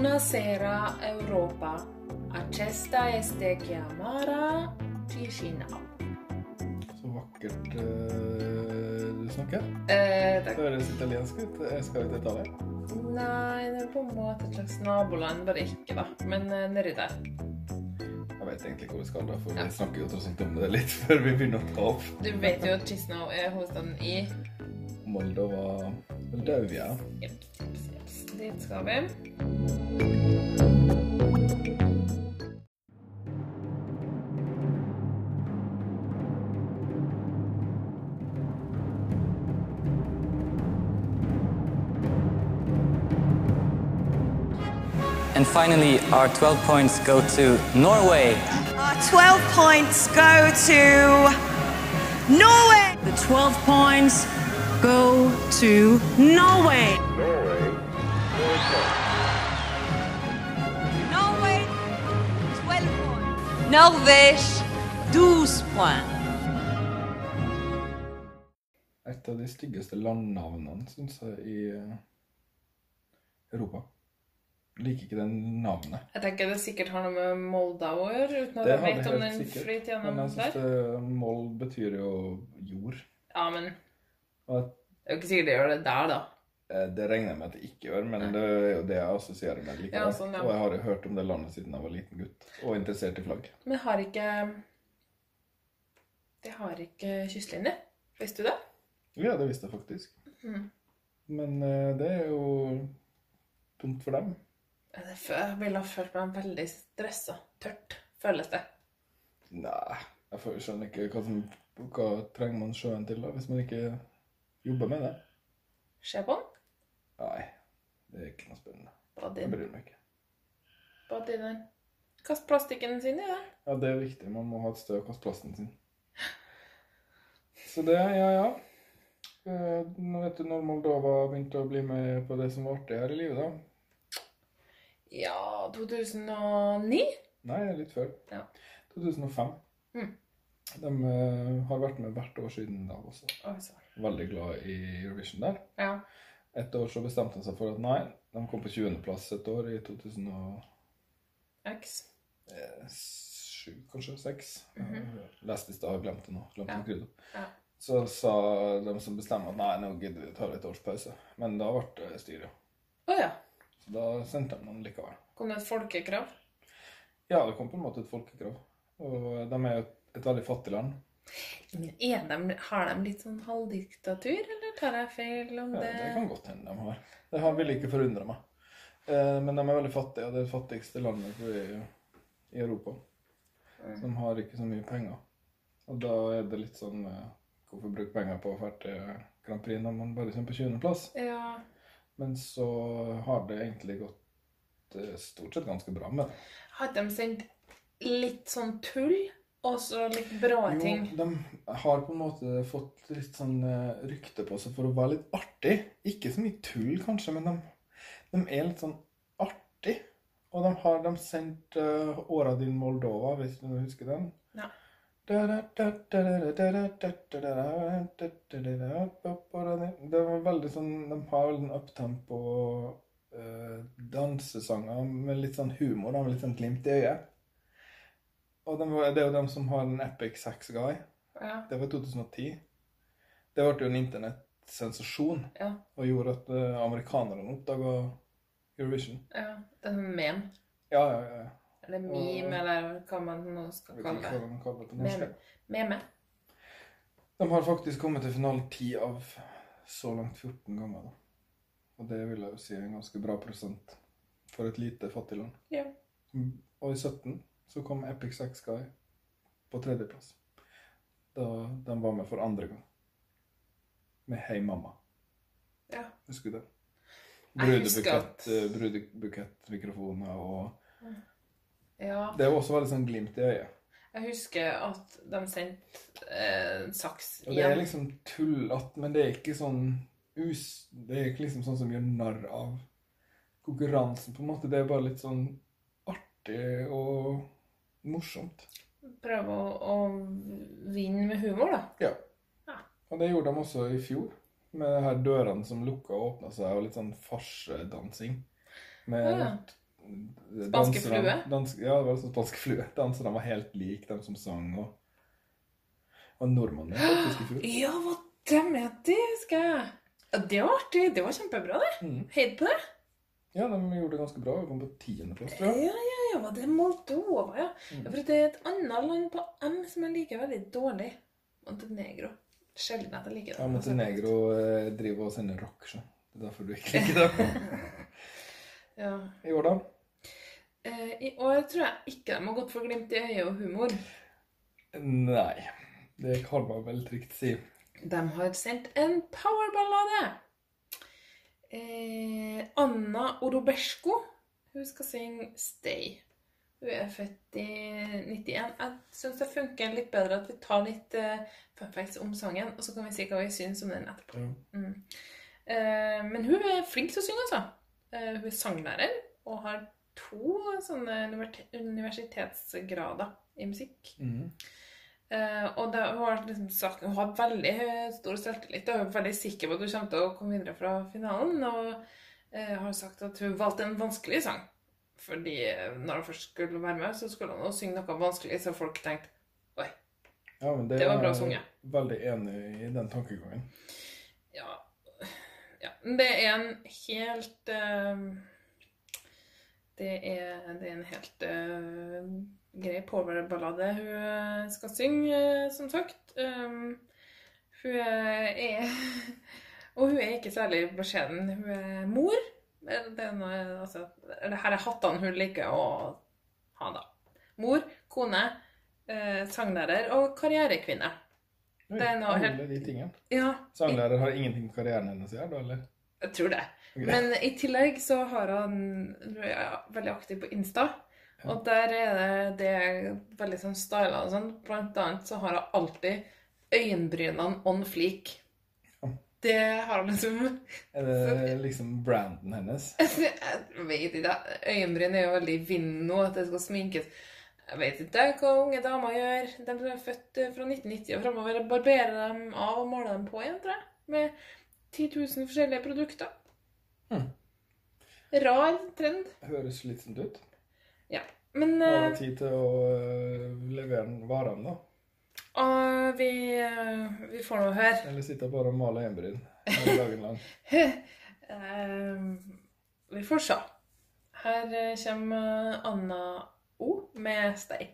Buonasera Europa. Acesta este chiamara Chișinău. Så vakkert uh, du snakker. Eh, Det takk. høres italiensk ut. Jeg skal vi til Italia? Nei, det er på en måte et slags naboland, bare ikke, da. Men uh, nedi der. Jeg vet egentlig hvor vi skal, da, for Ja. vi snakker jo tross alt om det litt før vi begynner å ta opp. Du vet jo at Chisinau er hovedstaden i Moldova Moldavia. Jeps, jeps, jeps. Dit. And finally, our 12 points go to Norway. Our 12 points go to Norway. The 12 points go to Norway. Norway, Norvège, 12 points. Et av de styggeste landnavnene, syns jeg, i Europa. Europa. Liker ikke det navnet. Jeg tenker det sikkert har noe med Moldau å gjøre, uten at jeg vet om den flyter gjennom der. Men jeg syns Mold betyr jo jord. Ja, men Og det er jo ikke sikkert det gjør det der, da. Eh, det regner jeg med at det ikke gjør, men det er jo det jeg assosierer med likevel. Ja, sånn, ja. Og jeg har jo hørt om det landet siden jeg var liten gutt, og interessert i flagg. Men har ikke Det har ikke kystlinje. Visste du det? Ja, det visste jeg faktisk. Mm. Men eh, det er jo dumt for dem. Jeg ville ha følt meg veldig stressa. Tørt, føles det. Nei, jeg skjønner ikke hva, som, hva trenger man sjøen til da, hvis man ikke jobber med det. Se på den. Nei, det er ikke noe spennende. Jeg bryr meg ikke. Bad inn. Kast plastikken sin i den. Ja, det er viktig. Man må ha et sted å kaste plasten sin. Så det, ja, ja. Eh, Nå vet du når Moldova begynte å bli med på det som var artig her i livet, da. Ja 2009? Nei, litt før. Ja. 2005. Mm. De uh, har vært med hvert år siden da også. Oi. Veldig glad i Eurovision der. Ja. Et år så bestemte han seg for at nei, de kom på 20. plass et år i 2007, X. kanskje Seks. Mm -hmm. Leste i stad, glemte nå. Glemte Ja. Ja. Så sa de som bestemmer at nei, nå gidder vi ta et års pause. Men da ble det styret. Oh, ja. Så da sendte de noen likevel. Kom det et folkekrav? Ja, det kom på en måte et folkekrav. Og de er jo et veldig fattig land. Men er de, har de litt sånn halvdiktatur, eller tar jeg feil om det Ja, det? kan godt hende de har. Det har- vil ikke forundre meg. Eh, Men de er veldig fattige, og det er det fattigste landet i Europa. Så De har ikke så mye penger. Og da er det litt sånn eh, Hvorfor bruke penger på å dra til Grand Prix når man bare kommer på 20.-plass? Ja. Men så har det egentlig gått eh, stort sett ganske bra med det. Har de sendt litt sånn tull, og så litt bra Jo, ting? de har på en måte fått litt sånn eh, rykte på seg for å være litt artig. Ikke så mye tull, kanskje, men de, de er litt sånn artig. Og de har de sendt uh, Åra din Moldova, hvis du husker den. Ja. Det var veldig sånn De har veldig sånn uptempo uh, dansesanger med litt sånn humor, da, med litt sånn glimt i øyet. Og de, var- det er jo dem som har en Epic sex Guy. Ja. Det var i 2010. Det ble jo en internettsensasjon Ja. og gjorde at eh, amerikanerne oppdaga Eurovision. ja. Det er en meme. Ja, ja, ja. Eller meme, eller hva man nå skal vet ikke hva man kaller det. Meme. Meme. De har faktisk kommet til finalen 10 av så langt 14 ganger. Og det vil jeg jo si er en ganske bra prosent for et lite fattig land. Ja. Mm, Og i 17 så kom Epic Sex Guy på tredjeplass. Da de var med for andre gang. Med Hei Mamma. Ja. Husker du det? Brudebukett, eh, brudebukettmikrofoner og ja. Det er også veldig sånn glimt i øyet. Jeg husker at de sendte eh, saks Og det er liksom tullete, men det er ikke sånn us... Det er ikke liksom sånn som gjør narr av konkurransen, på en måte. Det er bare litt sånn artig og morsomt. Prøve å, å vinne med humor, da. Ja. Ja. Og det gjorde de også i fjor. Med de her dørene som lukka og åpna seg, og litt sånn farsedansing. Med Ja. Spanske flue? Dans, ja, det var sånn spanske flue. Danserne var helt lik dem som sang, og, og nordmennene faktisk i fjor. Ja, hva dem er det, husker jeg. Ja, det var artig. Det var kjempebra, det. Mm. Heid på det. Ja, de gjorde det ganske bra. De Kom på tiendeplass, tror Ja, jeg. ja, ja. Var det Moldova, ja? Mm. ja? For det er et annet land på M som jeg liker veldig dårlig. Montenegro. Sjelden at jeg liker det. Ja, Montenegro eh, driver og sender rock, så det er derfor du ikke liker det. Ja. I år, da? Eh, I år tror jeg ikke de har gått for glimt i øyet og humor. Nei. Det kan man vel trygt si. De har sendt en powerballade. Eh, Anna Orobesko. Hun skal synge 'Stay'. Hun er født i 91. Jeg syns det funker litt bedre at vi tar litt eh, fun facts om sangen, og så kan vi si hva vi syns om den etterpå. Mm. Eh, men hun er flink til å synge, altså. Eh, hun er sanglærer og har to sånne universitetsgrader i musikk. Mhm. Eh, og det, har liksom sagt, hun har veldig stor selvtillit. og er veldig sikker på at hun kommer til å komme videre fra finalen. Og uh, har sagt at hun valgte en vanskelig sang. Fordi eh, når hun først skulle være med, så skulle hun synge noe vanskelig, så folk tenkte Oi. Ja, men det, Det var bra sunget. Veldig enig i den tankegangen. Ja, ja. Det er en helt eh, det, er, det er en helt uh, grei powerballade hun eh, skal synge, eh, som sagt. Um, hun er Og hun er ikke særlig beskjeden. Hun er mor. Det er noe, altså, her er hattene hun liker å ha, da. Mor, kone, eh, sanglærer og karrierekvinne. Det er noe helt- alle de tingene. Ja, Sanglærer har ingenting med karrieren hennes å gjøre, da, eller? Jeg tror det. Okay. Men i tillegg så har han er veldig aktiv på Insta. Og der er det, det er veldig sånn styla og sånn. Blant annet så har hun alltid øyenbrynene on fleak. Det har hun liksom Er det liksom branden hennes? Jeg vet ikke. Øyenbryn er jo veldig i vinden nå, at det skal sminkes. Jeg vet ikke hva unge damer gjør. De som er født fra 1990 og framover, barberer dem av og maler dem på igjen, tror jeg. Med 10 000 forskjellige produkter. Hmm. Rar trend. Høres slitsomt ut. Ja. Men Har eh, du tid til å øh, levere varene, da? Og vi, eh, vi får nå høre. Eller sitter bare og male øyenbryn dagen lang? Eh, vi får se. Her eh, kommer Anna O med 'Stay'.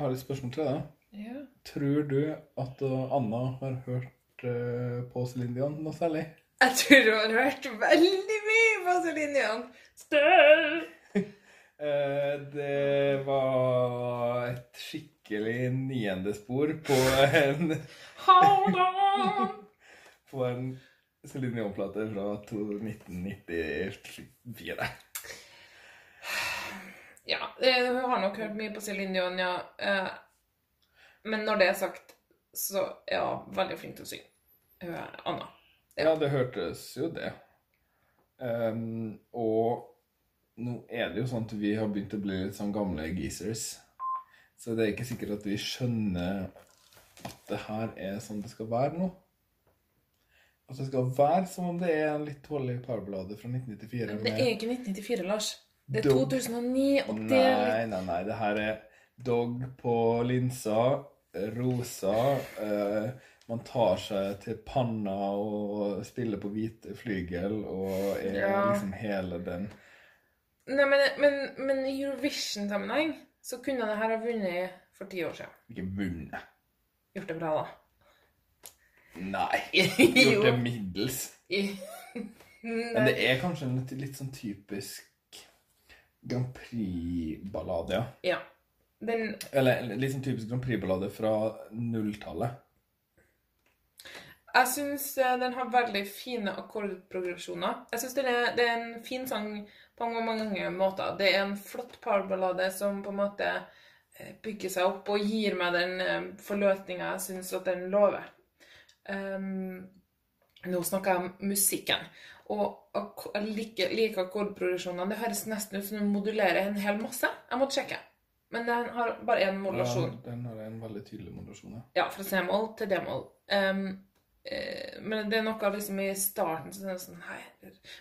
Jeg har et spørsmål til deg. Ja. Tror du at uh, Anna har hørt uh, på Céline Dion noe særlig? Jeg tror du har hørt veldig mye på Celine Dion. Støl! Eh, det var et skikkelig niendespor på en, Hold on! på en Céline Dion-plate fra 1994. Ja, eh, hun har nok hørt mye på Céline Dion, ja. Eh, Men når det er sagt, så er hun veldig flink til å synge. Hun er Anna. Ja, det hørtes jo det. Um, og nå er det jo sånn at vi har begynt å bli litt sånn gamle geezers. Så det er ikke sikkert at vi skjønner at det her er sånn det skal være nå. At det skal være som om det er en litt dårlig parblade fra 1994. Men Det er ikke 1994, Lars. Det er Dog. 2009, og det er Nei, nei, nei. Det her er dog på linsa, rosa. Eh, man tar seg til panna og spiller på hvite flygel og er Ja. liksom hele den. Nei, men, men, men i Eurovision-sammenheng så kunne det her ha vunnet for ti år siden. Ikke vunnet. Gjort det bra, da. Nei. Gjort det middels. Men det er kanskje en litt sånn typisk Grand Prix-ballade, ja. Ja. Den Eller sånn typisk Grand Prix-ballade fra nulltallet. Jeg syns eh, den har veldig fine akkordprogresjoner. Jeg syns det er en fin sang på mange, mange måter. Det er en flott parballade som på en måte eh, bygger seg opp og gir meg den eh, forløsninga jeg syns at den lover. Um, nå snakker jeg om musikken. Og ak- jeg liker, liker akkordprogresjonene. Det høres nesten ut som du modulerer en hel masse. Jeg måtte sjekke. Men den har bare én modulasjon. Ja, den har en veldig tydelig modulasjon, ja. Ja, fra C-moll til D-moll. Um, men det er noe liksom i starten så er sånn Hei.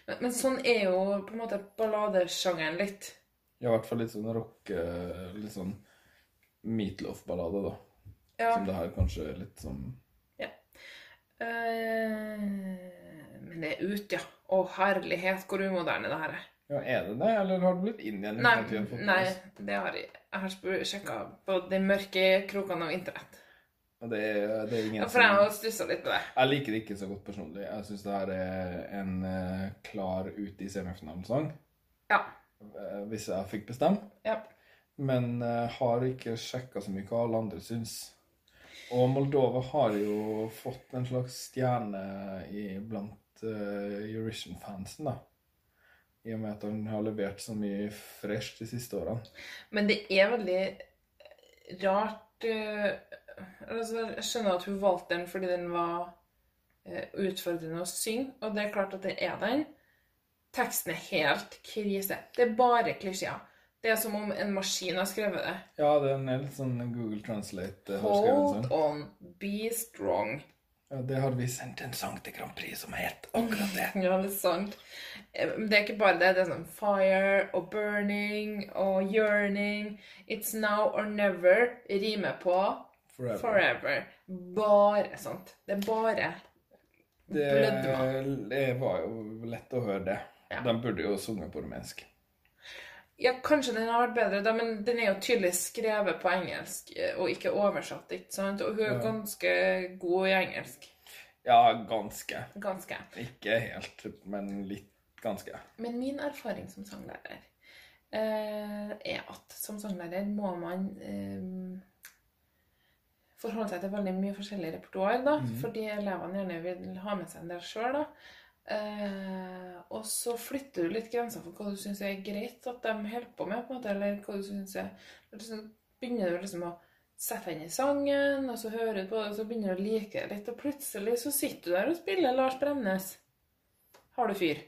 Men, men sånn er jo på en måte balladesjangeren litt. Ja, i hvert fall litt sånn rock eh, Litt sånn Meatloaf-ballade, da. Ja. Som det her kanskje er litt sånn men det er ut, ja. Å herlighet, hvor umoderne det her er. Ja, er det det, eller har du blitt inn igjen? Nei, nei det har jeg Jeg har sjekka på de mørke krokene av internett. Det er, det er ingen Ja, for jeg har stussa litt på det. Jeg liker det ikke så godt personlig. Jeg syns det her er en eh, klar ute i semifinalen-sang. Ja. eh, Hvis jeg fikk bestemme. Ja. Men eh, har ikke sjekka så mye hva alle andre syns. Og Moldova har jo fått en slags stjerne i, blant uh, Eurovision-fansen, da. I og med at han har levert så mye fresh de siste årene. Men det er veldig rart uh, altså, Jeg skjønner at hun valgte den fordi den var uh, utfordrende å synge, og det er klart at det er den. Teksten er helt krise. Det er bare klisjeer. Det er som om en maskin har skrevet det. Ja, det er litt sånn Google Translate eh, har skrevet Hold sånn. on, be strong. Ja, det har vi sendt en sang til Grand Prix som het akkurat det. Ja, det er sant. Eh, det er ikke bare det. Det er sånn fire og burning og yearning. It's now or never. Rimer på Forever. forever. Bare sånt. Det er bare. Det, det var jo lett å høre det. Ja. De burde jo sunget på rumensk. Ja, kanskje den har vært bedre, da, men den er jo tydelig skrevet på engelsk eh, og ikke oversatt, ikke sant? Og hun er ganske god i engelsk. Ja, ganske. Ganske. Ikke helt, men litt ganske. Men min erfaring som sanglærer eh, er at som sanglærer må man eh, forholde seg til veldig mye forskjellig repertoar, da, fordi elevene gjerne vil ha med seg en del sjøl, da. Eh, og så flytter du litt grenser for hva du syns er greit at de holder på med, på en måte, eller hva du synes er Så begynner du liksom å sette inn i sangen, og så hører du på det, og så begynner du å like det litt, og plutselig så sitter du der og spiller Lars Bremnes. Har du fyr?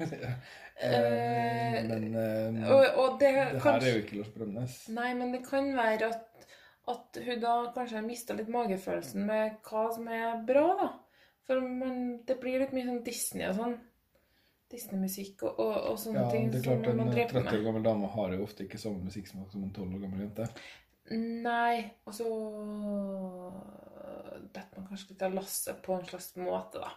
Eh, men eh, Og, og det, det her kanskje, er jo ikke Lars Bremnes. Nei, men det kan være at, at hun da kanskje har mista litt magefølelsen med hva som er bra, da. For man, det blir litt mye sånn Disney og sånn. Disney-musikk og, og, og sånne Ja, ting det er klart som En man eh, driver 30 år gammel dame har jo ofte ikke samme musikksmak som en 12 år gammel jente. Nei, og så detter man kanskje litt av lasset på en slags måte, da.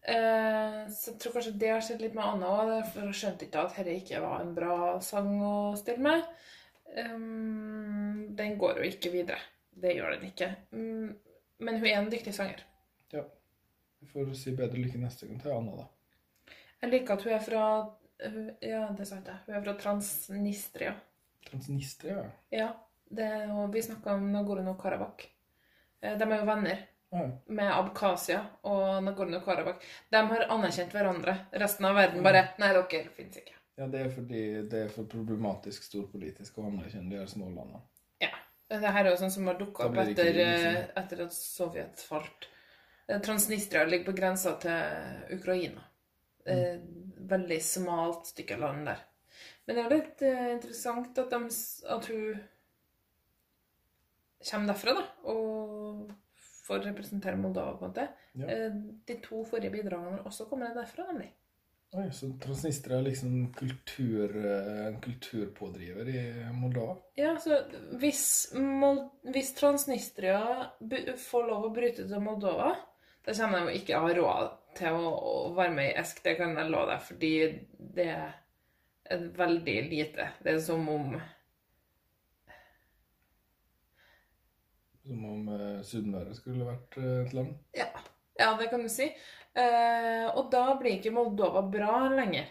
Eh, så jeg tror kanskje det har skjedd litt med Anna òg, for hun skjønte ikke at dette ikke var en bra sang å stille med. Um, den går jo ikke videre. Det gjør den ikke. Um, Men hun er en dyktig sanger. Ja. Vi får si bedre lykke neste gang til Anna, da. Jeg liker at hun er fra Ja, det sa jeg. Hun er fra Transnistria. Transnistria, ja. Det, og vi snakka om Nagorno-Karabakh. Eh, De er jo venner ja. med Abkhasia og Nagorno-Karabakh. De har anerkjent hverandre. Resten av verden bare Nei, dere fins ikke. Ja, det er fordi det er for problematisk storpolitisk å anerkjenne de her små landene. Ja. Det her er jo sånn som har dukka opp etter, eh, etter at Sovjet falt. Transnistria ligger på grensa til Ukraina. Mm. Veldig smalt stykke land der. Men det er litt eh, interessant at, de, at hun kommer derfra, da, og får representere Moldova, på en måte. Ja. Eh, De to forrige bidragene også kommet derfra, nemlig. Oi, så Transnistria er liksom kultur, eh, en kulturpådriver i Moldova? Ja, så hvis, hvis Transnistria får lov å bryte til Moldova, da kommer de ikke ha råd til å, å være med i ESK, det kan jeg love deg, fordi det er veldig lite. Det er som om Som om eh, Sunnmøre skulle vært eh, et land? Ja, ja det kan du si. Eh, og da blir ikke Moldova bra lenger.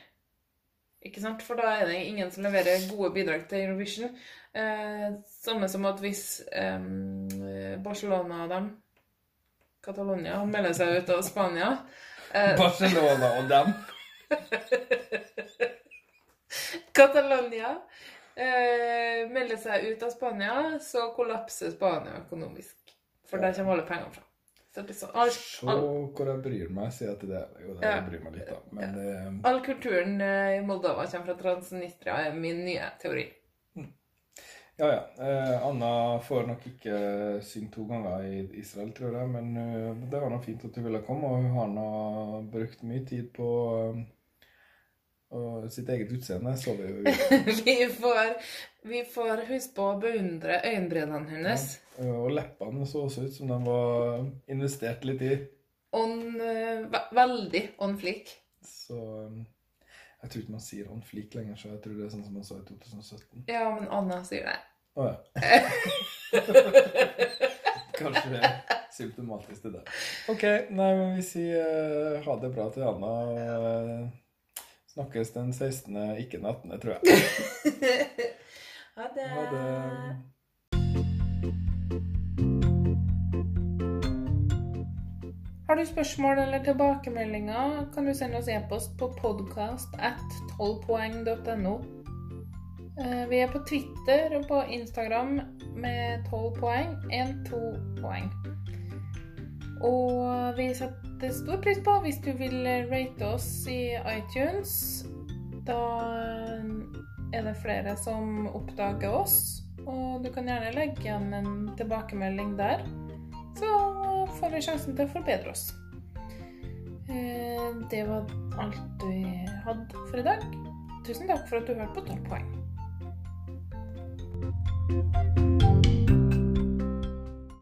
Ikke sant? For da er det ingen som leverer gode bidrag til Eurovision. Eh, samme som at hvis eh, Barcelona og dem, Catalonia, melder seg ut av Spania eh, Barcelona og dem? Catalonia eh, melder seg ut av Spania, så kollapser Spania økonomisk. For der kommer alle pengene fra. Så det sånn, all, Se hvor jeg bryr meg, sier jeg til det. Jo, det Ja. bryr meg litt, da. Men det all kulturen eh, i Moldova kommer fra Transnistria, er min nye teori. Ja, ja. Eh, Anna får nok ikke synge to ganger i Israel, tror jeg, men uh, det var nå fint at hun ville komme, og hun har nå brukt mye tid på uh, sitt eget utseende, så vi jo vi, får, vi får huske på å beundre øyenbrynene hennes. Ja, Og leppene så også ut som de var investert litt i. On, eh, ve veldig on fleek. Så eh, jeg tror ikke man sier on fleek lenger, så jeg tror det er sånn som man sa i 2017. Ja, men Anna sier det. Å ja. Kanskje det symptomatiske symptomatisk til det. OK, nei, men vi sier uh, ha det bra til Anna. eh, snakkes den 16., ikke den 18., tror jeg. Ha det. Ha det. Har du spørsmål eller tilbakemeldinger, kan du sende oss e-post på podcast at 12poeng.no. Eh, Vi er på Twitter og på Instagram med 12 poeng, 1-2 poeng. Og vi setter stor pris på hvis du vil rate oss i iTunes. Da er det flere som oppdager oss, og du kan gjerne legge igjen en tilbakemelding der så får vi sjansen til å forbedre oss. Eh, Det var alt vi hadde for i dag. Tusen takk for at du hørte på 12 poeng. you